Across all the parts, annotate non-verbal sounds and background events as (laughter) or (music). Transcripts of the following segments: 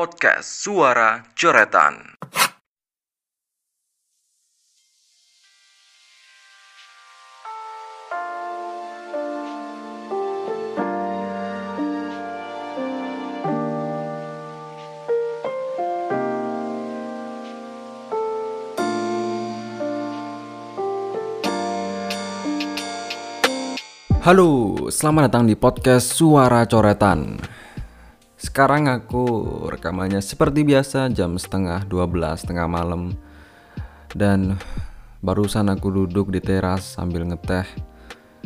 Podcast Suara Coretan. Halo, selamat datang di podcast Suara Coretan. Sekarang aku rekamannya seperti biasa jam setengah 12 setengah malam. Dan barusan aku duduk di teras sambil ngeteh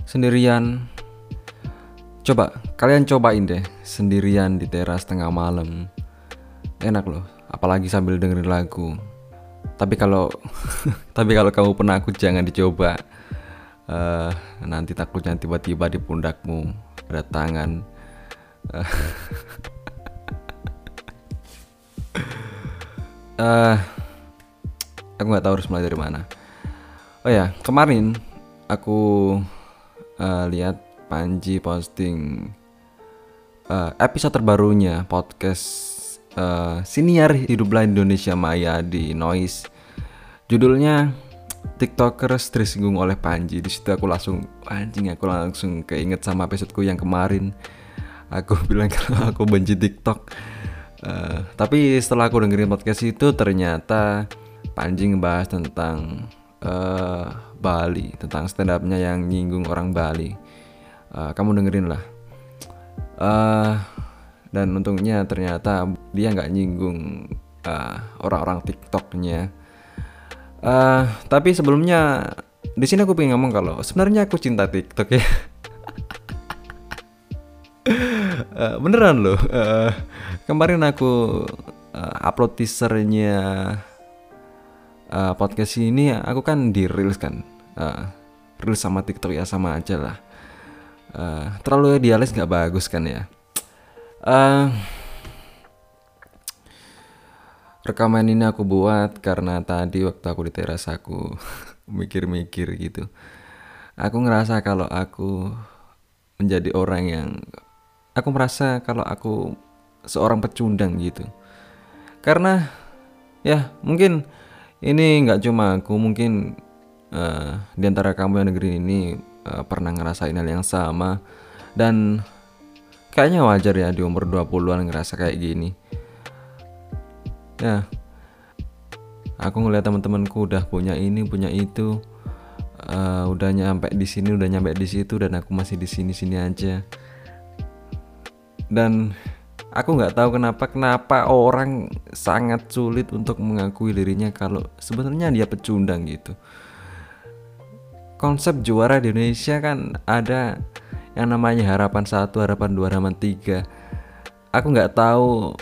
Sendirian. Coba, kalian cobain deh sendirian di teras tengah malam. Enak loh, apalagi sambil dengerin lagu. Tapi kalau (laughs) tapi kalau kamu pernah aku jangan dicoba. Uh, nanti takutnya tiba-tiba di pundakmu ada tangan uh, (laughs) uh, aku nggak tahu harus mulai dari mana. Oh ya kemarin aku uh, lihat Panji posting uh, episode terbarunya podcast uh, siniar hidup lain Indonesia Maya di Noise. Judulnya tiktokers tersinggung oleh Panji. Di situ aku langsung anjing aku langsung keinget sama episodeku yang kemarin. Aku (laughs) bilang kalau aku benci tiktok uh, tapi setelah aku dengerin podcast itu ternyata Panji ngebahas tentang uh, Bali tentang stand upnya yang nyinggung orang Bali. Uh, kamu dengerin lah. Uh, dan untungnya ternyata dia nggak nyinggung orang-orang uh, tiktoknya. Uh, tapi sebelumnya di sini aku pengen ngomong kalau sebenarnya aku cinta TikTok ya. (laughs) uh, beneran loh. Uh, kemarin aku uh, upload teasernya uh, podcast ini, aku kan di reels kan. Uh, reels sama TikTok ya sama aja lah. Uh, terlalu idealis nggak bagus kan ya. Uh, rekaman ini aku buat karena tadi waktu aku di teras aku (laughs) mikir-mikir gitu. Aku ngerasa kalau aku menjadi orang yang aku merasa kalau aku seorang pecundang gitu. Karena ya mungkin ini nggak cuma aku mungkin uh, di antara kamu yang negeri ini uh, pernah ngerasain hal yang sama. Dan kayaknya wajar ya di umur 20-an ngerasa kayak gini. Ya aku ngeliat teman-temanku udah punya ini punya itu. Uh, udah nyampe di sini udah nyampe di situ dan aku masih di sini sini aja dan aku nggak tahu kenapa kenapa orang sangat sulit untuk mengakui dirinya kalau sebenarnya dia pecundang gitu. Konsep juara di Indonesia kan ada yang namanya harapan satu harapan dua harapan tiga. Aku nggak tahu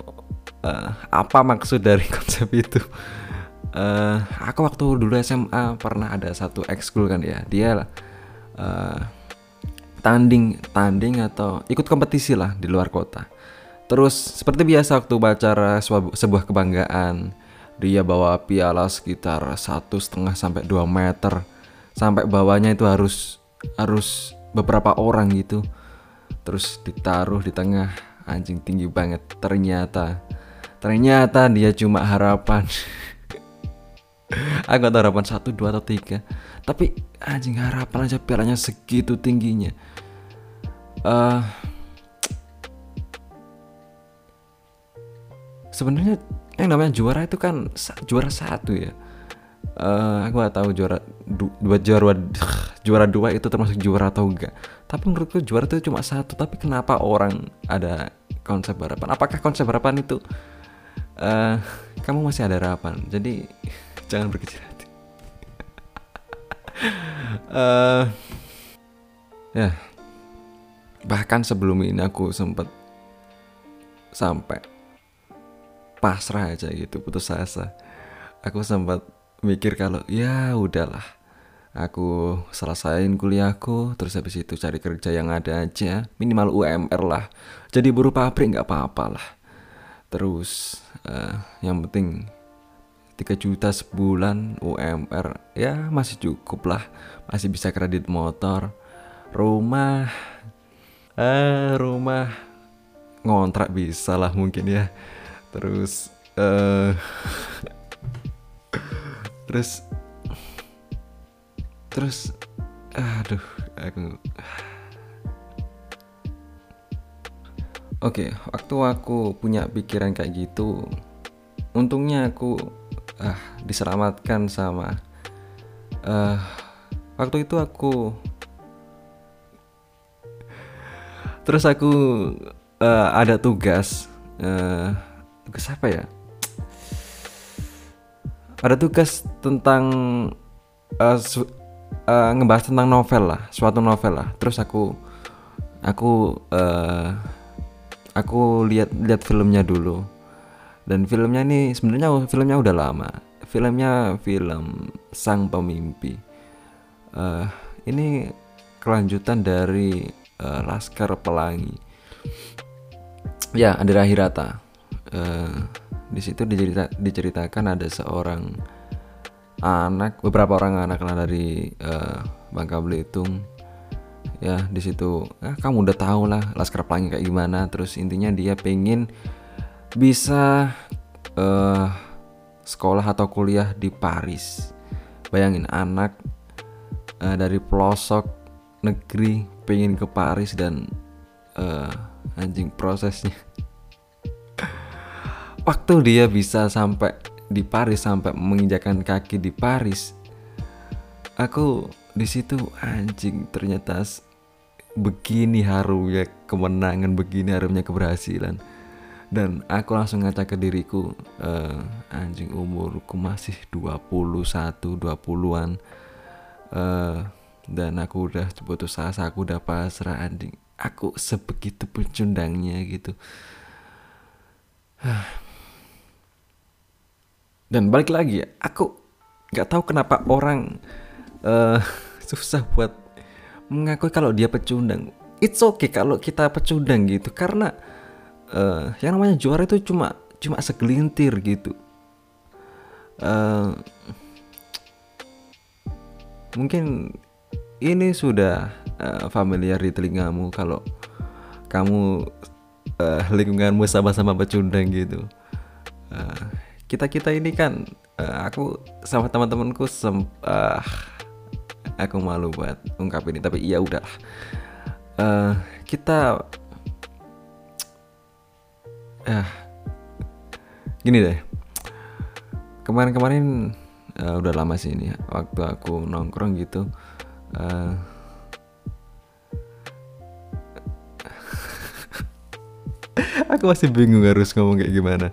uh, apa maksud dari (laughs) konsep itu. Uh, aku waktu dulu SMA pernah ada satu ekskul kan ya. Dia uh, tanding tanding atau ikut kompetisi lah di luar kota. Terus seperti biasa waktu acara sebuah kebanggaan dia bawa piala sekitar satu setengah sampai 2 meter. Sampai bawahnya itu harus harus beberapa orang gitu. Terus ditaruh di tengah anjing tinggi banget. Ternyata Ternyata dia cuma harapan. (laughs) Aku tahu harapan satu, dua atau tiga. Tapi anjing harapan aja pialanya segitu tingginya. Uh, Sebenarnya yang namanya juara itu kan juara satu ya. Uh, aku gak tahu juara du, dua juara (sighs) juara dua itu termasuk juara atau enggak. Tapi menurutku juara itu cuma satu. Tapi kenapa orang ada konsep harapan? Apakah konsep harapan itu uh, kamu masih ada harapan jadi jangan berkecil hati. Uh, (laughs) ya. Bahkan sebelum ini aku sempat sampai pasrah aja gitu putus asa. Aku sempat mikir kalau ya udahlah. Aku selesain kuliahku terus habis itu cari kerja yang ada aja. Minimal UMR lah. Jadi buruh pabrik nggak apa-apa lah. Terus uh, yang penting 3 juta sebulan UMR ya masih cukup lah. Masih bisa kredit motor. Rumah. Eh rumah. Ngontrak bisa lah mungkin ya. Terus eh (laughs) terus terus aduh aku Oke, waktu aku punya pikiran kayak gitu, untungnya aku ah diselamatkan sama eh waktu itu aku terus aku eh, ada tugas eh, tugas apa ya? Ada tugas tentang su- eh, ngebahas tentang novel lah, suatu novel lah. Terus aku aku eh, aku lihat lihat filmnya dulu dan filmnya ini sebenarnya filmnya udah lama. Filmnya film sang pemimpi. Eh, ini kelanjutan dari eh, Laskar Pelangi. Ya Andrea Hirata. Eh, di situ dicerita, diceritakan ada seorang anak beberapa orang anak lah dari eh, Bangka Belitung. Ya di situ ah, kamu udah tahu lah Laskar Pelangi kayak gimana. Terus intinya dia pengen bisa eh sekolah atau kuliah di Paris. Bayangin anak eh, dari pelosok negeri pengen ke Paris dan eh, anjing prosesnya. (laughs) Waktu dia bisa sampai di Paris sampai menginjakan kaki di Paris aku di situ anjing ternyata begini harumnya kemenangan begini harumnya keberhasilan dan aku langsung ngaca ke diriku eh, anjing umurku masih 21 20-an Eh, dan aku udah putus asa aku udah pasrah anjing. Aku sebegitu pecundangnya gitu. (sighs) Dan balik lagi ya aku nggak tahu kenapa orang eh (laughs) susah buat mengakui kalau dia pecundang. It's okay kalau kita pecundang gitu karena eh yang namanya juara itu cuma cuma segelintir gitu. Eh mungkin ini sudah eh, familiar di telingamu kalau kamu eh, lingkunganmu sama-sama pecundang gitu. Kita kita ini kan eh, aku sama teman-temanku sem ah, aku malu buat ungkap ini tapi iya udah. Eh, kita ah gini deh. Kemarin-kemarin eh, udah lama sih ini ya, waktu aku nongkrong gitu eh, (laughs) aku masih bingung harus ngomong kayak gimana.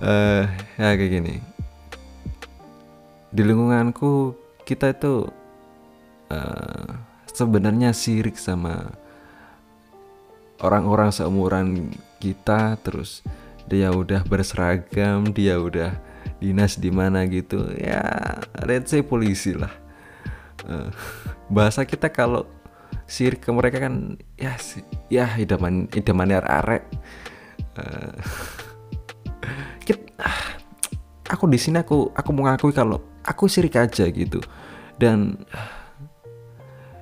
Eh ya kayak gini. Di lingkunganku kita itu eh, sebenarnya sirik sama orang-orang seumuran kita terus dia udah berseragam dia udah dinas di mana gitu ya let's say polisi lah. Eh, (laughs) bahasa kita kalau sirik ke mereka kan ya si- ya idaman idamannya arek. Eh, (laughs) kit- ah, aku di sini aku aku mengakui kalau aku sirik aja gitu. Dan ah,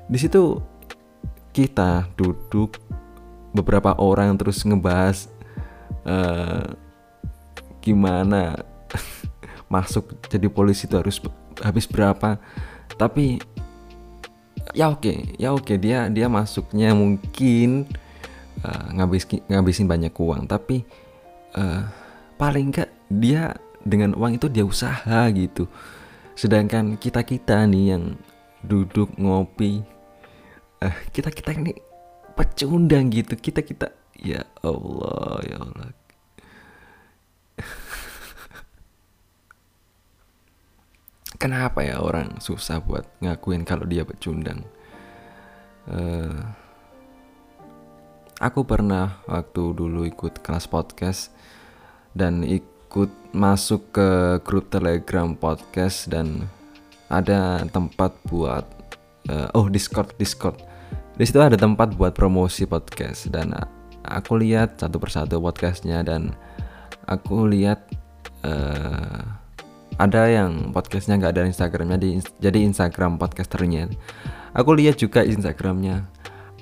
di situ kita duduk beberapa orang terus ngebahas eh, gimana (laughs) masuk jadi polisi itu harus habis berapa. Tapi ya oke ya oke dia dia masuknya mungkin eh, ngabis ngabisin banyak uang. Tapi eh, paling enggak dia dengan uang itu dia usaha gitu. Sedangkan kita kita nih yang duduk ngopi eh, kita kita ini pecundang gitu. Kita kita ya Allah ya Allah. (laughs) Kenapa ya orang susah buat ngakuin kalau dia pecundang? Eh, aku pernah waktu dulu ikut kelas podcast dan ikut masuk ke grup telegram podcast dan ada tempat buat eh, oh discord discord di situ ada tempat buat promosi podcast dan aku lihat satu persatu podcastnya dan aku lihat eh, ada yang podcastnya nggak ada instagramnya di, jadi instagram podcasternya. Aku lihat juga instagramnya.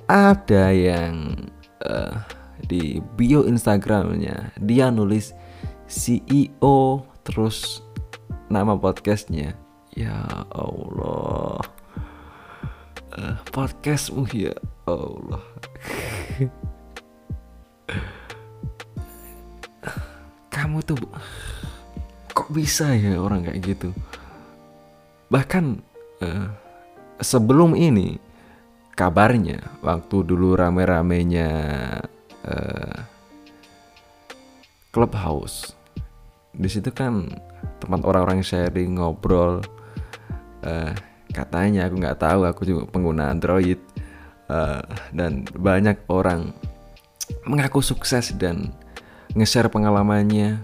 Ada yang eh, di bio instagramnya dia nulis CEO terus nama podcastnya. Ya Allah. uh, podcastmu ya Allah. Kamu tuh kok bisa ya orang kayak gitu? Bahkan uh, sebelum ini kabarnya waktu dulu rame-ramenya uh, clubhouse di situ kan tempat orang-orang sharing ngobrol uh, katanya aku nggak tahu aku juga pengguna Android. Uh, dan banyak orang mengaku sukses dan nge-share pengalamannya.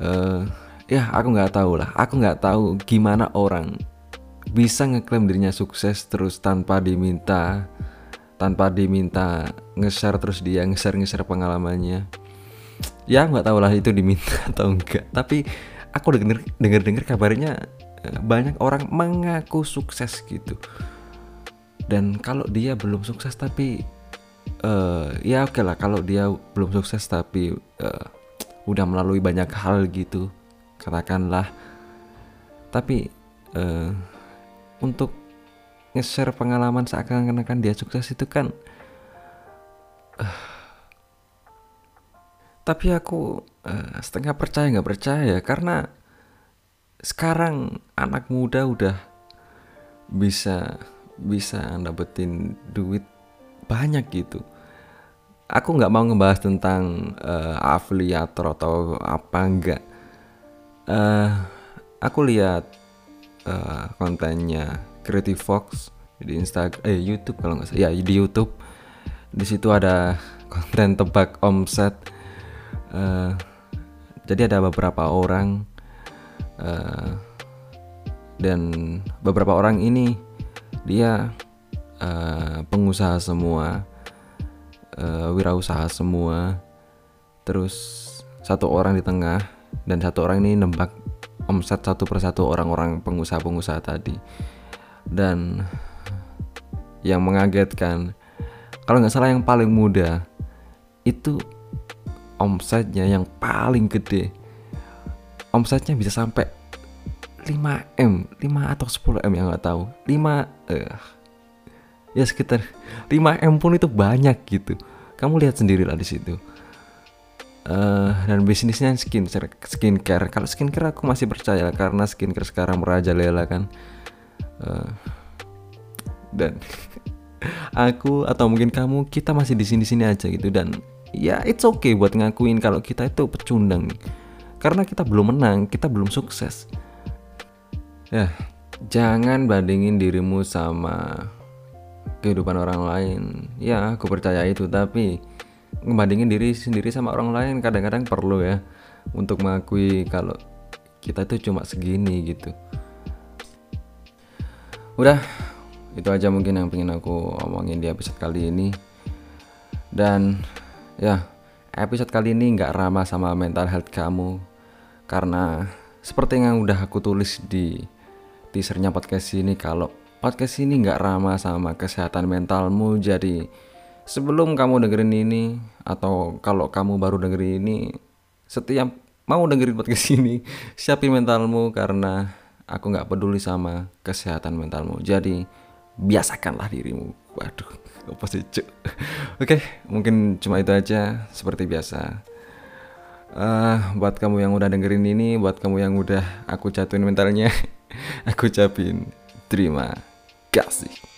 Uh, ya aku nggak tahu lah. Aku nggak tahu gimana orang bisa ngeklaim dirinya sukses terus tanpa diminta tanpa diminta nge-share terus dia nge-share nge-share pengalamannya. Ya nggak tahu lah itu diminta (laughs) atau enggak tapi aku denger denger denger kabarnya banyak orang mengaku sukses gitu. Dan kalau dia belum sukses tapi uh, ya oke okay lah kalau dia belum sukses tapi uh, udah melalui banyak hal gitu katakanlah. Tapi uh, untuk nge-share pengalaman seakan-akan dia sukses itu kan uh, tapi aku uh, setengah percaya nggak percaya karena sekarang anak muda udah bisa bisa dapetin duit banyak gitu. Aku nggak mau ngebahas tentang uh, afiliator atau apa enggak uh, aku lihat uh, kontennya Creative Fox di Instagram eh YouTube kalau nggak salah. Ya di YouTube. Di situ ada (laughs) konten tebak omset. Uh, jadi ada beberapa orang uh, dan beberapa orang ini dia uh, pengusaha semua uh, wirausaha semua. Terus satu orang di tengah dan satu orang ini nembak omset satu persatu orang-orang pengusaha-pengusaha tadi. Dan yang mengagetkan kalau nggak salah yang paling muda itu omsetnya yang paling gede omsetnya bisa sampai 5M 5 atau 10M yang nggak tahu. 5 uh, ya sekitar 5M pun itu banyak gitu. Kamu lihat sendiri lah di situ. Uh, dan bisnisnya skin skincare. Kalau skincare aku masih percaya karena skincare sekarang merajalela kan. Uh, dan (laughs) aku atau mungkin kamu kita masih di sini sini aja gitu. Dan ya it's okay buat ngakuin kalau kita itu pecundang karena kita belum menang kita belum sukses. Ya jangan bandingin dirimu sama kehidupan orang lain. Ya aku percaya itu tapi ngebandingin diri sendiri sama orang lain kadang-kadang perlu ya untuk mengakui kalau kita itu cuma segini gitu. Udah itu aja mungkin yang pengen aku omongin di episode kali ini. Dan Ya, episode kali ini nggak ramah sama mental health kamu karena seperti yang udah aku tulis di teasernya podcast ini kalau podcast ini nggak ramah sama kesehatan mentalmu jadi sebelum kamu dengerin ini atau kalau kamu baru dengerin ini setiap mau dengerin podcast (laughs) ini siapin mentalmu karena aku nggak peduli sama kesehatan mentalmu. Jadi biasakanlah dirimu. Waduh (laughs) apa sih oke mungkin cuma itu aja seperti biasa uh, buat kamu yang udah dengerin ini buat kamu yang udah aku jatuhin mentalnya (laughs) aku ucapin terima kasih